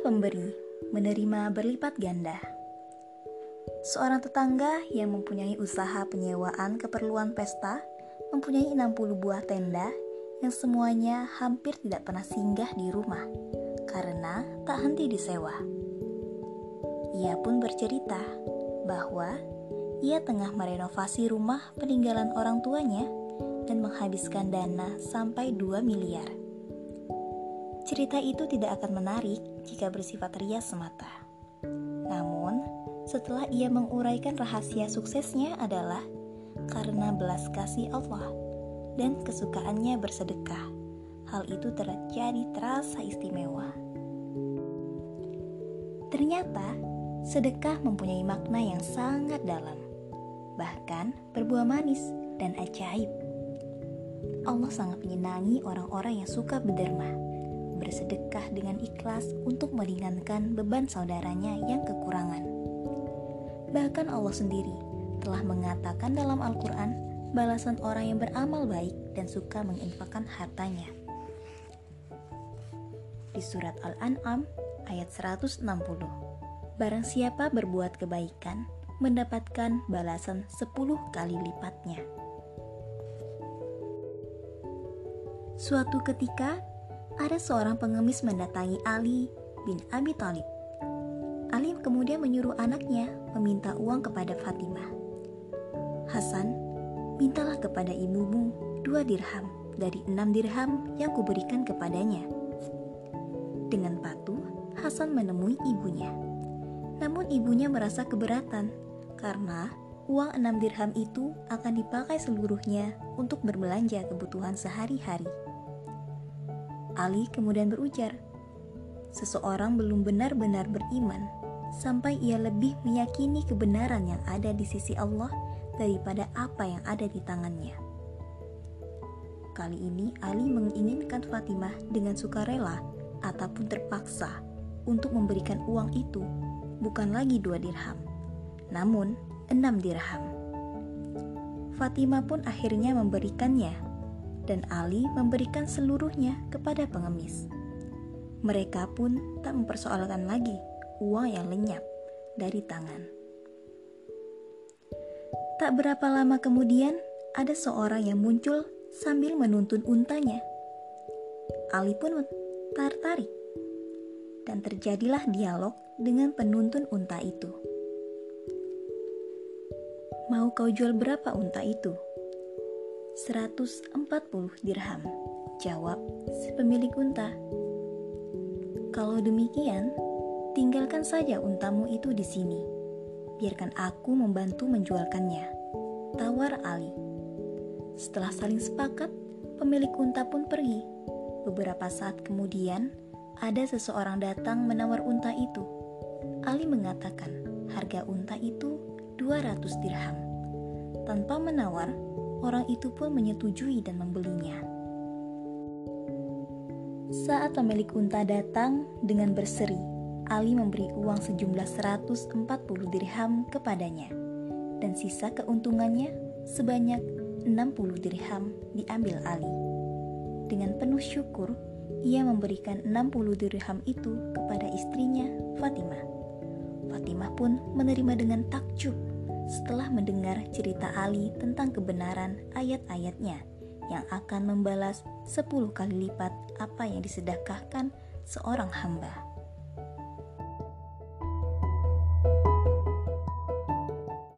Pemberi menerima berlipat ganda. Seorang tetangga yang mempunyai usaha penyewaan keperluan pesta mempunyai 60 buah tenda yang semuanya hampir tidak pernah singgah di rumah karena tak henti disewa. Ia pun bercerita bahwa ia tengah merenovasi rumah peninggalan orang tuanya dan menghabiskan dana sampai 2 miliar. Cerita itu tidak akan menarik jika bersifat rias semata. Namun, setelah ia menguraikan rahasia suksesnya adalah karena belas kasih Allah dan kesukaannya bersedekah. Hal itu terjadi terasa istimewa. Ternyata, sedekah mempunyai makna yang sangat dalam, bahkan berbuah manis dan ajaib. Allah sangat menyenangi orang-orang yang suka berderma bersedekah dengan ikhlas untuk meringankan beban saudaranya yang kekurangan. Bahkan Allah sendiri telah mengatakan dalam Al-Quran balasan orang yang beramal baik dan suka menginfakkan hartanya. Di surat Al-An'am ayat 160, Barang siapa berbuat kebaikan, mendapatkan balasan 10 kali lipatnya. Suatu ketika, ada seorang pengemis mendatangi Ali bin Abi Thalib. Ali kemudian menyuruh anaknya meminta uang kepada Fatimah. Hasan, mintalah kepada ibumu dua dirham dari enam dirham yang kuberikan kepadanya. Dengan patuh, Hasan menemui ibunya. Namun ibunya merasa keberatan karena uang enam dirham itu akan dipakai seluruhnya untuk berbelanja kebutuhan sehari-hari. Ali kemudian berujar, "Seseorang belum benar-benar beriman sampai ia lebih meyakini kebenaran yang ada di sisi Allah daripada apa yang ada di tangannya." Kali ini Ali menginginkan Fatimah dengan sukarela ataupun terpaksa untuk memberikan uang itu bukan lagi dua dirham, namun enam dirham. Fatimah pun akhirnya memberikannya dan Ali memberikan seluruhnya kepada pengemis. Mereka pun tak mempersoalkan lagi uang yang lenyap dari tangan. Tak berapa lama kemudian, ada seorang yang muncul sambil menuntun untanya. Ali pun tertarik, dan terjadilah dialog dengan penuntun unta itu. Mau kau jual berapa unta itu? 140 dirham. Jawab si pemilik unta. Kalau demikian, tinggalkan saja untamu itu di sini. Biarkan aku membantu menjualkannya. Tawar Ali. Setelah saling sepakat, pemilik unta pun pergi. Beberapa saat kemudian, ada seseorang datang menawar unta itu. Ali mengatakan harga unta itu 200 dirham. Tanpa menawar, orang itu pun menyetujui dan membelinya. Saat pemilik unta datang dengan berseri, Ali memberi uang sejumlah 140 dirham kepadanya, dan sisa keuntungannya sebanyak 60 dirham diambil Ali. Dengan penuh syukur, ia memberikan 60 dirham itu kepada istrinya, Fatimah. Fatimah pun menerima dengan takjub mendengar cerita Ali tentang kebenaran ayat-ayatnya yang akan membalas 10 kali lipat apa yang disedekahkan seorang hamba.